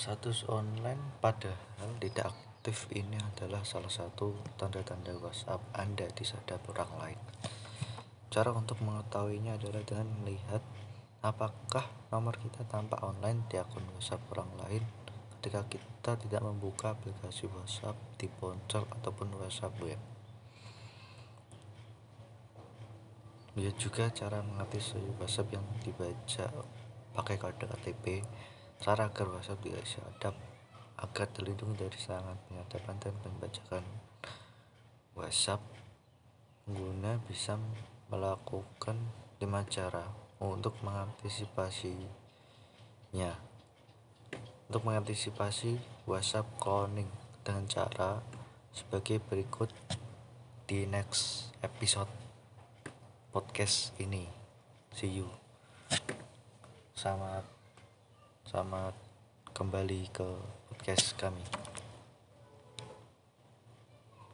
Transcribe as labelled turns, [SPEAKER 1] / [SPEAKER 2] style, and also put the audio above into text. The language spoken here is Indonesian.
[SPEAKER 1] Status online padahal tidak aktif ini adalah salah satu tanda-tanda WhatsApp Anda disadap orang lain. Cara untuk mengetahuinya adalah dengan melihat apakah nomor kita tampak online di akun WhatsApp orang lain ketika kita tidak membuka aplikasi WhatsApp di ponsel ataupun WhatsApp web. Lihat juga cara mengaktifkan WhatsApp yang dibaca pakai kode OTP cara agar WhatsApp tidak disadap agar terlindungi dari serangan penyadapan dan pembajakan WhatsApp pengguna bisa melakukan lima cara untuk mengantisipasinya. Untuk mengantisipasi WhatsApp cloning dengan cara sebagai berikut di next episode podcast ini. See you. Selamat selamat kembali ke podcast kami